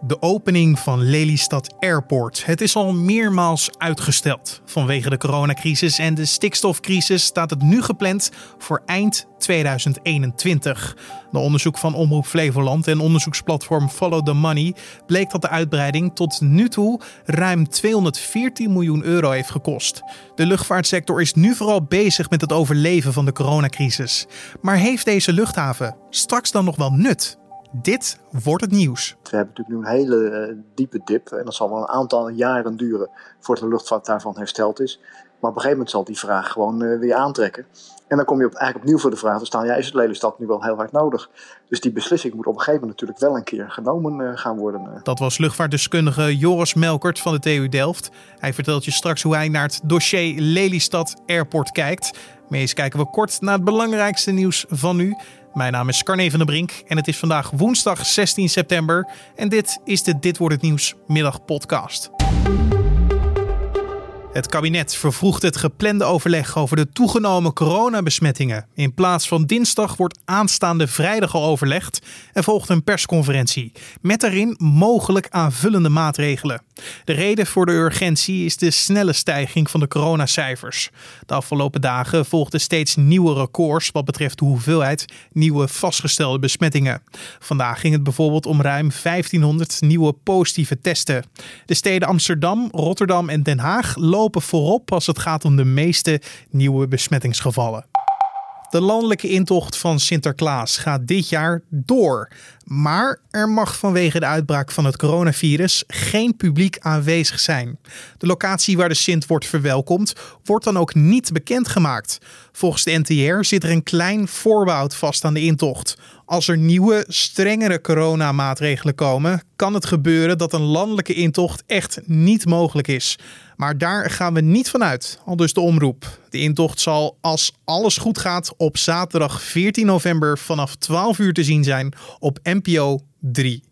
De opening van Lelystad Airport. Het is al meermaals uitgesteld. Vanwege de coronacrisis en de stikstofcrisis staat het nu gepland voor eind 2021. De onderzoek van Omroep Flevoland en onderzoeksplatform Follow the Money bleek dat de uitbreiding tot nu toe ruim 214 miljoen euro heeft gekost. De luchtvaartsector is nu vooral bezig met het overleven van de coronacrisis. Maar heeft deze luchthaven straks dan nog wel nut? Dit wordt het nieuws. We hebben natuurlijk nu een hele uh, diepe dip. En dat zal wel een aantal jaren duren voordat de luchtvaart daarvan hersteld is. Maar op een gegeven moment zal die vraag gewoon uh, weer aantrekken. En dan kom je op, eigenlijk opnieuw voor de vraag te staan: ja, is het Lelystad nu wel heel hard nodig? Dus die beslissing moet op een gegeven moment natuurlijk wel een keer genomen uh, gaan worden. Dat was luchtvaartdeskundige Joris Melkert van de TU Delft. Hij vertelt je straks hoe hij naar het dossier Lelystad Airport kijkt. Maar eens kijken we kort naar het belangrijkste nieuws van nu. Mijn naam is Carne van der Brink en het is vandaag woensdag 16 september. En dit is de Dit wordt het nieuws middagpodcast. Het kabinet vervroegt het geplande overleg over de toegenomen coronabesmettingen. In plaats van dinsdag wordt aanstaande vrijdag al overlegd en volgt een persconferentie. Met daarin mogelijk aanvullende maatregelen. De reden voor de urgentie is de snelle stijging van de coronacijfers. De afgelopen dagen volgden steeds nieuwe records wat betreft de hoeveelheid nieuwe vastgestelde besmettingen. Vandaag ging het bijvoorbeeld om ruim 1500 nieuwe positieve testen. De steden Amsterdam, Rotterdam en Den Haag lopen voorop als het gaat om de meeste nieuwe besmettingsgevallen. De landelijke intocht van Sinterklaas gaat dit jaar door. Maar er mag vanwege de uitbraak van het coronavirus geen publiek aanwezig zijn. De locatie waar de Sint wordt verwelkomd wordt dan ook niet bekendgemaakt. Volgens de NTR zit er een klein voorbehoud vast aan de intocht. Als er nieuwe, strengere coronamaatregelen komen, kan het gebeuren dat een landelijke intocht echt niet mogelijk is. Maar daar gaan we niet vanuit, al dus de omroep. De intocht zal, als alles goed gaat, op zaterdag 14 november vanaf 12 uur te zien zijn op NPO 3.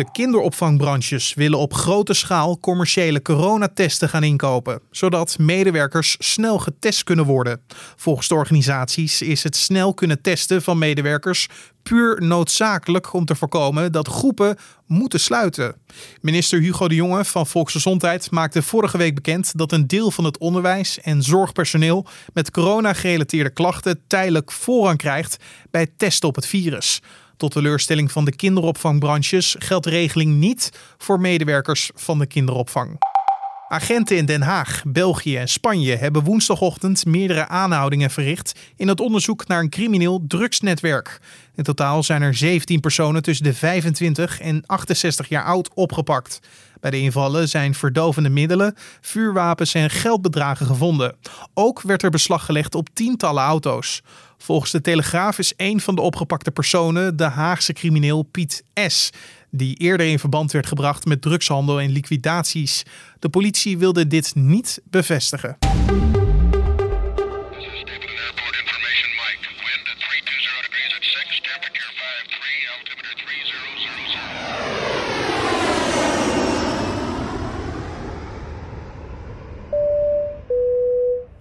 De kinderopvangbranches willen op grote schaal commerciële coronatesten gaan inkopen, zodat medewerkers snel getest kunnen worden. Volgens de organisaties is het snel kunnen testen van medewerkers puur noodzakelijk om te voorkomen dat groepen moeten sluiten. Minister Hugo de Jonge van Volksgezondheid maakte vorige week bekend dat een deel van het onderwijs en zorgpersoneel met corona-gerelateerde klachten tijdelijk voorrang krijgt bij testen op het virus. Tot teleurstelling van de kinderopvangbranches geldt de regeling niet voor medewerkers van de kinderopvang. Agenten in Den Haag, België en Spanje hebben woensdagochtend meerdere aanhoudingen verricht in het onderzoek naar een crimineel drugsnetwerk. In totaal zijn er 17 personen tussen de 25 en 68 jaar oud opgepakt. Bij de invallen zijn verdovende middelen, vuurwapens en geldbedragen gevonden. Ook werd er beslag gelegd op tientallen auto's. Volgens de Telegraaf is een van de opgepakte personen de Haagse crimineel Piet S., die eerder in verband werd gebracht met drugshandel en liquidaties. De politie wilde dit niet bevestigen.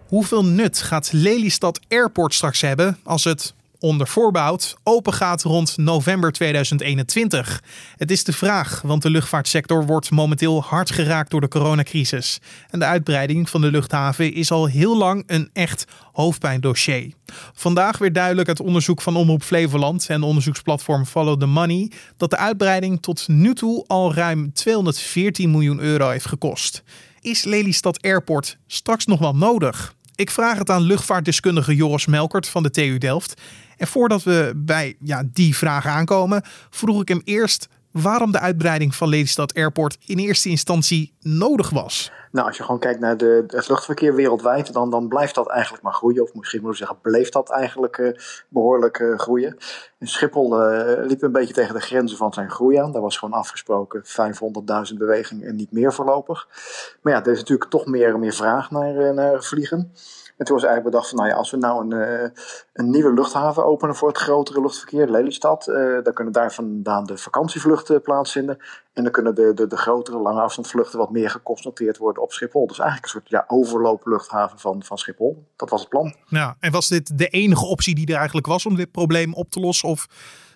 Hoeveel nut gaat Lelystad Airport straks hebben als het onder voorbehoud open gaat rond november 2021? Het is de vraag, want de luchtvaartsector wordt momenteel hard geraakt door de coronacrisis. En de uitbreiding van de luchthaven is al heel lang een echt hoofdpijndossier. Vandaag weer duidelijk uit onderzoek van Omroep Flevoland en onderzoeksplatform Follow the Money dat de uitbreiding tot nu toe al ruim 214 miljoen euro heeft gekost. Is Lelystad Airport straks nog wel nodig? Ik vraag het aan luchtvaartdeskundige Joris Melkert van de TU Delft. En voordat we bij ja, die vraag aankomen, vroeg ik hem eerst waarom de uitbreiding van Lelystad Airport in eerste instantie nodig was. Nou, als je gewoon kijkt naar de, het luchtverkeer wereldwijd, dan, dan blijft dat eigenlijk maar groeien. Of misschien moet ik zeggen, bleef dat eigenlijk uh, behoorlijk uh, groeien. Schiphol uh, liep een beetje tegen de grenzen van zijn groei aan. Daar was gewoon afgesproken 500.000 bewegingen en niet meer voorlopig. Maar ja, er is natuurlijk toch meer en meer vraag naar, naar vliegen. En toen was eigenlijk bedacht van, nou ja, als we nou een, uh, een nieuwe luchthaven openen voor het grotere luchtverkeer, Lelystad, dan kunnen daar vandaan de vakantievluchten plaatsvinden. En dan kunnen de, de, de grotere lange afstandvluchten wat meer geconcentreerd worden op Schiphol. Dus eigenlijk een soort ja, overloopluchthaven van, van Schiphol. Dat was het plan. Ja, en was dit de enige optie die er eigenlijk was om dit probleem op te lossen? Of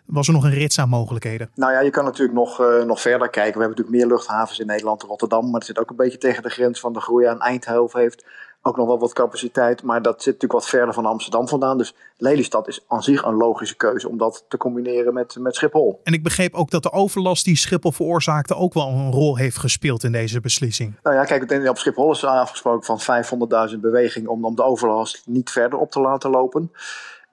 was er nog een rits aan mogelijkheden? Nou ja, je kan natuurlijk nog, nog verder kijken. We hebben natuurlijk meer luchthavens in Nederland, Rotterdam. Maar het zit ook een beetje tegen de grens van de groei aan Eindhoven heeft ook nog wel wat capaciteit. Maar dat zit natuurlijk wat verder van Amsterdam vandaan. Dus Lelystad is aan zich een logische keuze om dat te combineren met, met Schiphol. En ik begreep ook dat de overlast die Schiphol veroorzaakte ook wel een rol heeft gespeeld in deze beslissing. Nou ja, kijk, op Schiphol is afgesproken van 500.000 bewegingen om, om de overlast niet verder op te laten lopen.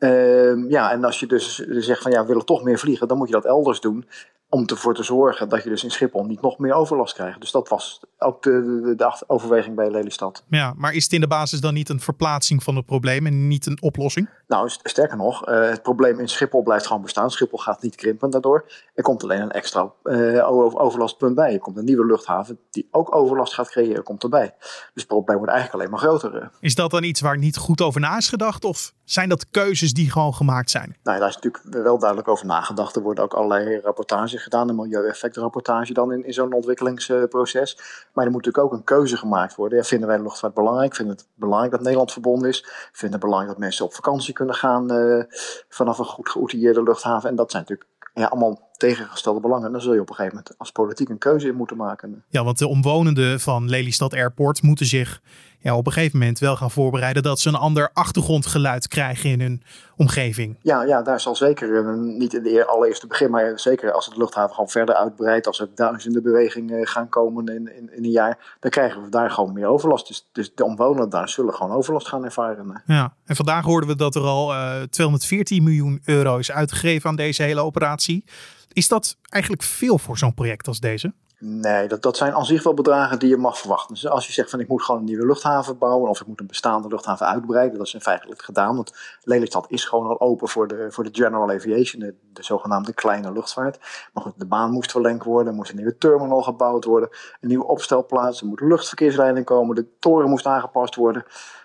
Uh, ja, en als je dus zegt van ja, we willen toch meer vliegen, dan moet je dat elders doen om ervoor te zorgen dat je dus in Schiphol niet nog meer overlast krijgt. Dus dat was ook de, de, de overweging bij Lelystad. Ja, maar is het in de basis dan niet een verplaatsing van het probleem en niet een oplossing? Nou, sterker nog, uh, het probleem in Schiphol blijft gewoon bestaan. Schiphol gaat niet krimpen daardoor. Er komt alleen een extra uh, overlastpunt bij. Er komt een nieuwe luchthaven die ook overlast gaat creëren, komt erbij. Dus het probleem wordt eigenlijk alleen maar groter. Eh. Is dat dan iets waar niet goed over na is gedacht? Of zijn dat keuzes die gewoon gemaakt zijn? Nou, daar is natuurlijk wel duidelijk over nagedacht. Er worden ook allerlei rapportages gedaan, een milieueffectrapportage dan in, in zo'n ontwikkelingsproces. Maar er moet natuurlijk ook een keuze gemaakt worden. Ja, vinden wij de luchtvaart belangrijk? Vinden het belangrijk dat Nederland verbonden is? Vinden het belangrijk dat mensen op vakantie kunnen gaan uh, vanaf een goed geoutilleerde luchthaven? En dat zijn natuurlijk ja, allemaal tegengestelde belangen. Dan zul je op een gegeven moment als politiek een keuze in moeten maken. Ja, want de omwonenden van Lelystad Airport moeten zich ja, op een gegeven moment wel gaan voorbereiden dat ze een ander achtergrondgeluid krijgen in hun omgeving. Ja, ja daar zal zeker, uh, niet in de allereerste begin, maar zeker als het luchthaven gewoon verder uitbreidt, als er duizenden bewegingen gaan komen in, in, in, een jaar, dan krijgen we daar gewoon meer overlast. Dus, dus de omwonenden daar zullen gewoon overlast gaan ervaren. Ja, en vandaag hoorden we dat er al uh, eh, 214 miljoen euro is uitgegeven aan deze hele operatie. Is dat eigenlijk veel voor zo'n project als deze? Nee, dat, dat zijn aan zich wel bedragen die je mag verwachten. Dus als je zegt van ik moet gewoon een nieuwe luchthaven bouwen of ik moet een bestaande luchthaven uitbreiden, dat is in feitelijk gedaan. Want Lelystad is gewoon al open voor de, voor de general aviation, de, de zogenaamde kleine luchtvaart. Maar goed, de baan moest verlengd worden, er moest een nieuwe terminal gebouwd worden, een nieuwe opstelplaats, er moet luchtverkeersleiding komen, de toren moest aangepast worden.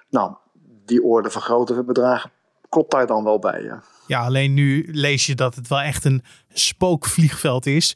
Nou, die orde van grote bedragen klopt daar dan wel bij. Ja. ja, alleen nu lees je dat het wel echt een spookvliegveld is.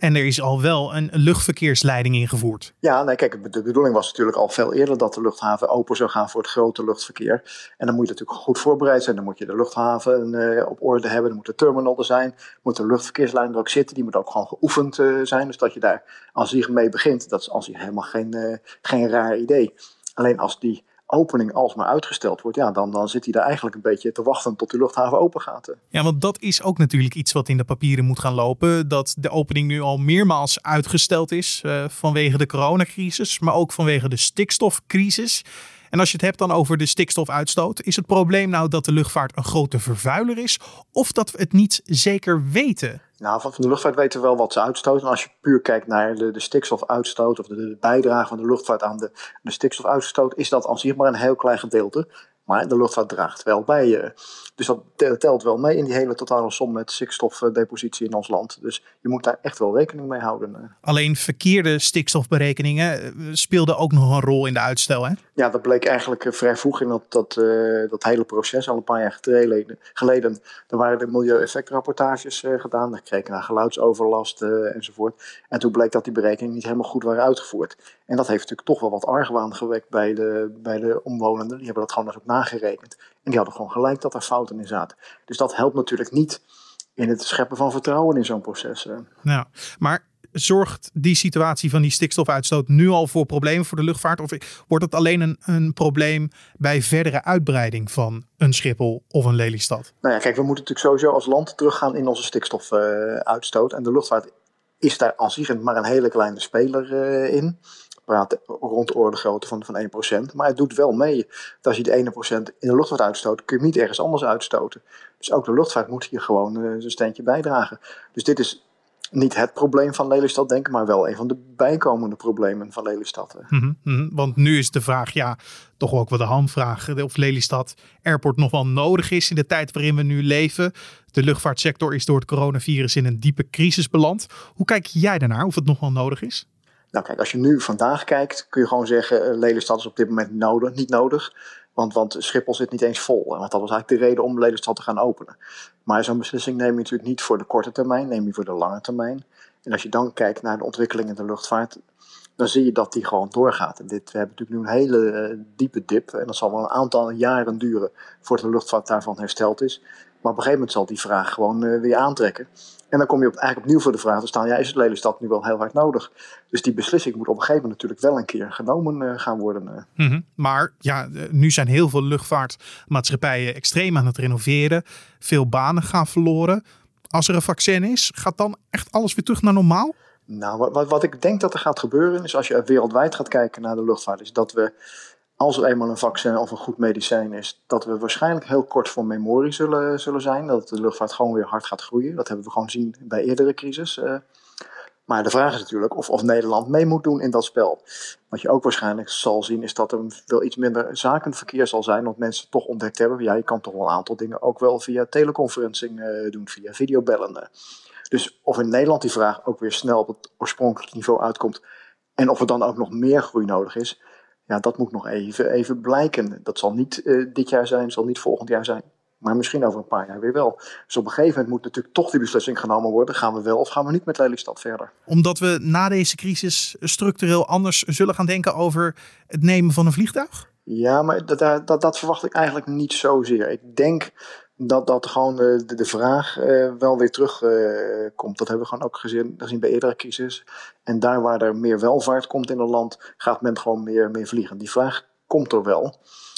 En er is al wel een luchtverkeersleiding ingevoerd. Ja, nee, kijk, de bedoeling was natuurlijk al veel eerder dat de luchthaven open zou gaan voor het grote luchtverkeer. En dan moet je natuurlijk goed voorbereid zijn. Dan moet je de luchthaven uh, op orde hebben. Dan moet de terminal er zijn. Moet de luchtverkeerslijn er ook zitten. Die moet ook gewoon geoefend uh, zijn. Dus dat je daar als je mee begint, dat is als je helemaal geen, uh, geen raar idee. Alleen als die opening alsmaar uitgesteld wordt, ja, dan, dan zit hij daar eigenlijk een beetje te wachten tot de luchthaven open gaat. Ja, want dat is ook natuurlijk iets wat in de papieren moet gaan lopen. Dat de opening nu al meermaals uitgesteld is uh, vanwege de coronacrisis, maar ook vanwege de stikstofcrisis. En als je het hebt dan over de stikstofuitstoot, is het probleem nou dat de luchtvaart een grote vervuiler is of dat we het niet zeker weten? Nou, van de luchtvaart weten we wel wat ze uitstoten. En als je puur kijkt naar de, de stikstofuitstoot of de, bijdrage van de luchtvaart aan de, de stikstofuitstoot, is dat aan zich maar een heel klein gedeelte. Maar de luchtvaart draagt wel bij. Dus dat telt wel mee in die hele totale som met stikstofdepositie in ons land. Dus je moet daar echt wel rekening mee houden. Eh. Alleen verkeerde stikstofberekeningen eh, speelden ook nog een rol in de uitstel, hè? Ja, dat bleek eigenlijk eh, vrij vroeg in dat, dat, dat hele proces. Al een paar jaar geleden, geleden er waren de milieueffectrapportages gedaan. Daar kregen naar geluidsoverlast enzovoort. En toen bleek dat die berekeningen niet helemaal goed waren uitgevoerd. En dat heeft natuurlijk toch wel wat argwaan gewekt bij de, bij de omwonenden. Die hebben dat gewoon eens ook nagerekend. En die hadden gewoon gelijk dat er fouten in zaten. Dus dat helpt natuurlijk niet in het scheppen van vertrouwen in zo'n proces. Nou, maar zorgt die situatie van die stikstofuitstoot nu al voor problemen voor de luchtvaart? Of wordt het alleen een, een probleem bij verdere uitbreiding van een Schiphol of een Lelystad? Nou ja, kijk, we moeten natuurlijk sowieso als land teruggaan in onze stikstofuitstoot. en de luchtvaart is daar als zich maar een hele kleine speler uh, in rond de orde grootte van, van 1%. Maar het doet wel mee. Dat als je de 1% in de luchtvaart uitstoot, kun je niet ergens anders uitstoten. Dus ook de luchtvaart moet hier gewoon uh, zijn steentje bijdragen. Dus dit is niet het probleem van Lelystad, denk ik, maar wel een van de bijkomende problemen van Lelystad. Mm -hmm, Want nu is de vraag, ja, toch ook wel de hamvraag, of Lelystad Airport nog wel nodig is in de tijd waarin we nu leven. De luchtvaartsector is door het coronavirus in een diepe crisis beland. Hoe kijk jij daarnaar, of het nog wel nodig is? Nou kijk, als je nu vandaag kijkt, kun je gewoon zeggen, uh, Lelystad is op dit moment nodig, niet nodig. Want, want Schiphol zit niet eens vol. En dat was eigenlijk de reden om Lelystad te gaan openen. Maar zo'n beslissing neem je natuurlijk niet voor de korte termijn, neem je voor de lange termijn. En als je dan kijkt naar de ontwikkeling in de luchtvaart, dan zie je dat die gewoon doorgaat. En dit, we hebben natuurlijk nu een hele uh, diepe dip. En dat zal wel een aantal jaren duren voordat de luchtvaart daarvan hersteld is. Maar op een gegeven moment zal die vraag gewoon weer aantrekken. En dan kom je op, eigenlijk opnieuw voor de vraag te staan, ja, is het Lelystad nu wel heel hard nodig? Dus die beslissing moet op een gegeven moment natuurlijk wel een keer genomen gaan worden. Mhm. Maar ja, nu zijn heel veel luchtvaartmaatschappijen extreem aan het renoveren. Veel banen gaan verloren. Als er een vaccin is, gaat dan echt alles weer terug naar normaal? Nou, wat, wat ik denk dat er gaat gebeuren is als je wereldwijd gaat kijken naar de luchtvaart, is dat we, als er eenmaal een vaccin of een goed medicijn is, dat we waarschijnlijk heel kort voor memorie zullen, zullen zijn. Dat de luchtvaart gewoon weer hard gaat groeien. Dat hebben we gewoon gezien bij eerdere crisis. Eh. Maar de vraag is natuurlijk of, of Nederland mee moet doen in dat spel. Wat je ook waarschijnlijk zal zien is dat er wel iets minder zakenverkeer zal zijn. Want mensen toch ontdekt hebben, ja, je kan toch wel een aantal dingen ook wel via teleconferencing uh, doen, via videobellen. Dus of in Nederland die vraag ook weer snel op het oorspronkelijke niveau uitkomt. En of er dan ook nog meer groei nodig is. Ja, dat moet nog even, even blijken. Dat zal niet uh, dit jaar zijn, zal niet volgend jaar zijn. Maar misschien over een paar jaar weer wel. Dus op een gegeven moment moet natuurlijk toch die beslissing genomen worden. Gaan we wel of gaan we niet met Lelystad verder? Omdat we na deze crisis structureel anders zullen gaan denken over het nemen van een vliegtuig? Ja, maar dat, dat, dat verwacht ik eigenlijk niet zozeer. Ik denk dat, dat gewoon de, de, vraag uh, wel weer terugkomt. Komt. dat hebben we gewoon ook gezien, gezien bij eerdere crisis. En daar waar er meer welvaart komt in een land, gaat men gewoon meer, meer vliegen. Die vraag komt er wel.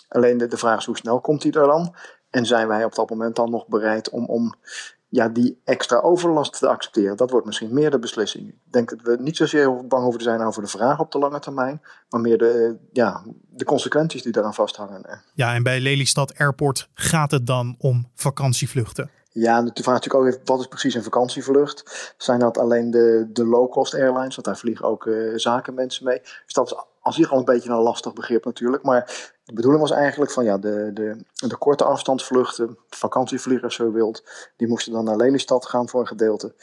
Alleen de, de vraag is hoe snel komt die er dan? En zijn wij op dat moment dan nog bereid om, om ja, die extra overlast te accepteren? Dat wordt misschien meer de beslissing. Ik denk dat we niet zozeer bang hoeven te zijn over de vraag op de lange termijn, maar meer de, ja, de consequenties die daaraan vasthangen. Ja, en bij Lelystad Airport gaat het dan om vakantievluchten? Ja, de vraag natuurlijk ook even, wat is precies een vakantievlucht? Zijn dat alleen de, de low-cost airlines? Want daar vliegen ook uh, zakenmensen mee. Dus dat is als zich al een beetje een lastig begrip natuurlijk. Maar de bedoeling was eigenlijk van ja, de, de, de korte afstandsvluchten, vakantievliegers zo wilt, die moesten dan naar Lelystad gaan voor een gedeelte.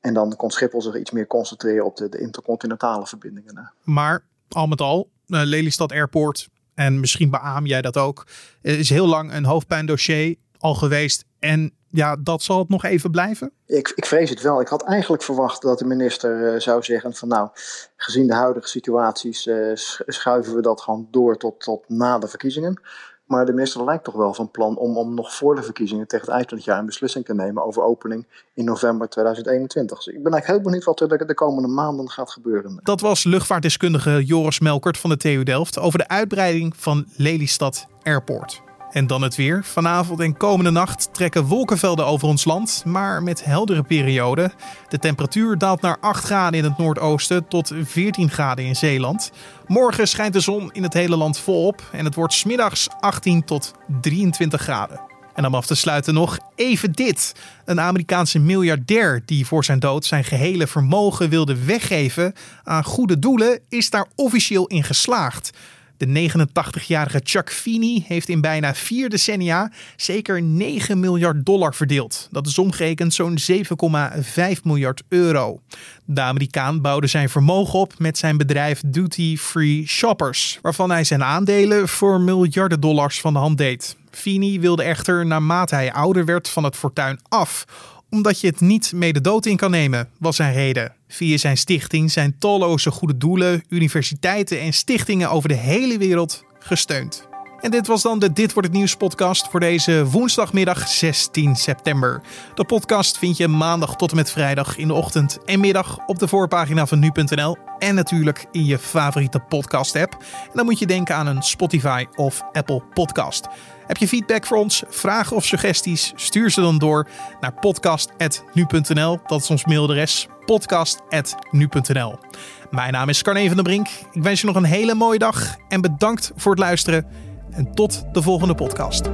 En dan kon Schiphol zich iets meer concentreren op de, de intercontinentale verbindingen. Maar al met al, uh, Lelystad Airport, en misschien beaam jij dat ook, is heel lang een hoofdpijndossier al geweest. En ja, dat zal het nog even blijven? Ik, ik vrees het wel. Ik had eigenlijk verwacht dat de minister uh, zou zeggen van nou, gezien de huidige situaties uh, schuiven we dat gewoon door tot, tot na de verkiezingen. Maar de minister lijkt toch wel van plan om, om nog voor de verkiezingen tegen het eind van het jaar een beslissing te nemen over opening in november 2021. Dus ik ben eigenlijk heel benieuwd wat er de, de komende maanden gaat gebeuren. Dat was luchtvaartdeskundige Joris Melkert van de TU Delft over de uitbreiding van Lelystad Airport. En dan het weer. Vanavond en komende nacht trekken wolkenvelden over ons land, maar met heldere perioden. De temperatuur daalt naar 8 graden in het noordoosten tot 14 graden in Zeeland. Morgen schijnt de zon in het hele land volop en het wordt smiddags 18 tot 23 graden. En om af te sluiten nog even dit. Een Amerikaanse miljardair die voor zijn dood zijn gehele vermogen wilde weggeven aan goede doelen, is daar officieel in geslaagd. De 89-jarige Chuck Feeney heeft in bijna vier decennia zeker 9 miljard dollar verdeeld. Dat is omgerekend zo'n 7,5 miljard euro. De Amerikaan bouwde zijn vermogen op met zijn bedrijf Duty Free Shoppers, waarvan hij zijn aandelen voor miljarden dollars van de hand deed. Feeney wilde echter naarmate hij ouder werd van het fortuin af omdat je het niet mee de dood in kan nemen, was zijn reden. Via zijn stichting zijn talloze goede doelen, universiteiten en stichtingen over de hele wereld gesteund. En dit was dan de Dit wordt het nieuws podcast voor deze woensdagmiddag 16 september. De podcast vind je maandag tot en met vrijdag in de ochtend en middag op de voorpagina van nu.nl en natuurlijk in je favoriete podcast app. En dan moet je denken aan een Spotify of Apple podcast. Heb je feedback voor ons, vragen of suggesties? Stuur ze dan door naar podcast.nu.nl. Dat is ons mailadres podcast.nu.nl. Mijn naam is Carne van der Brink. Ik wens je nog een hele mooie dag en bedankt voor het luisteren. En tot de volgende podcast.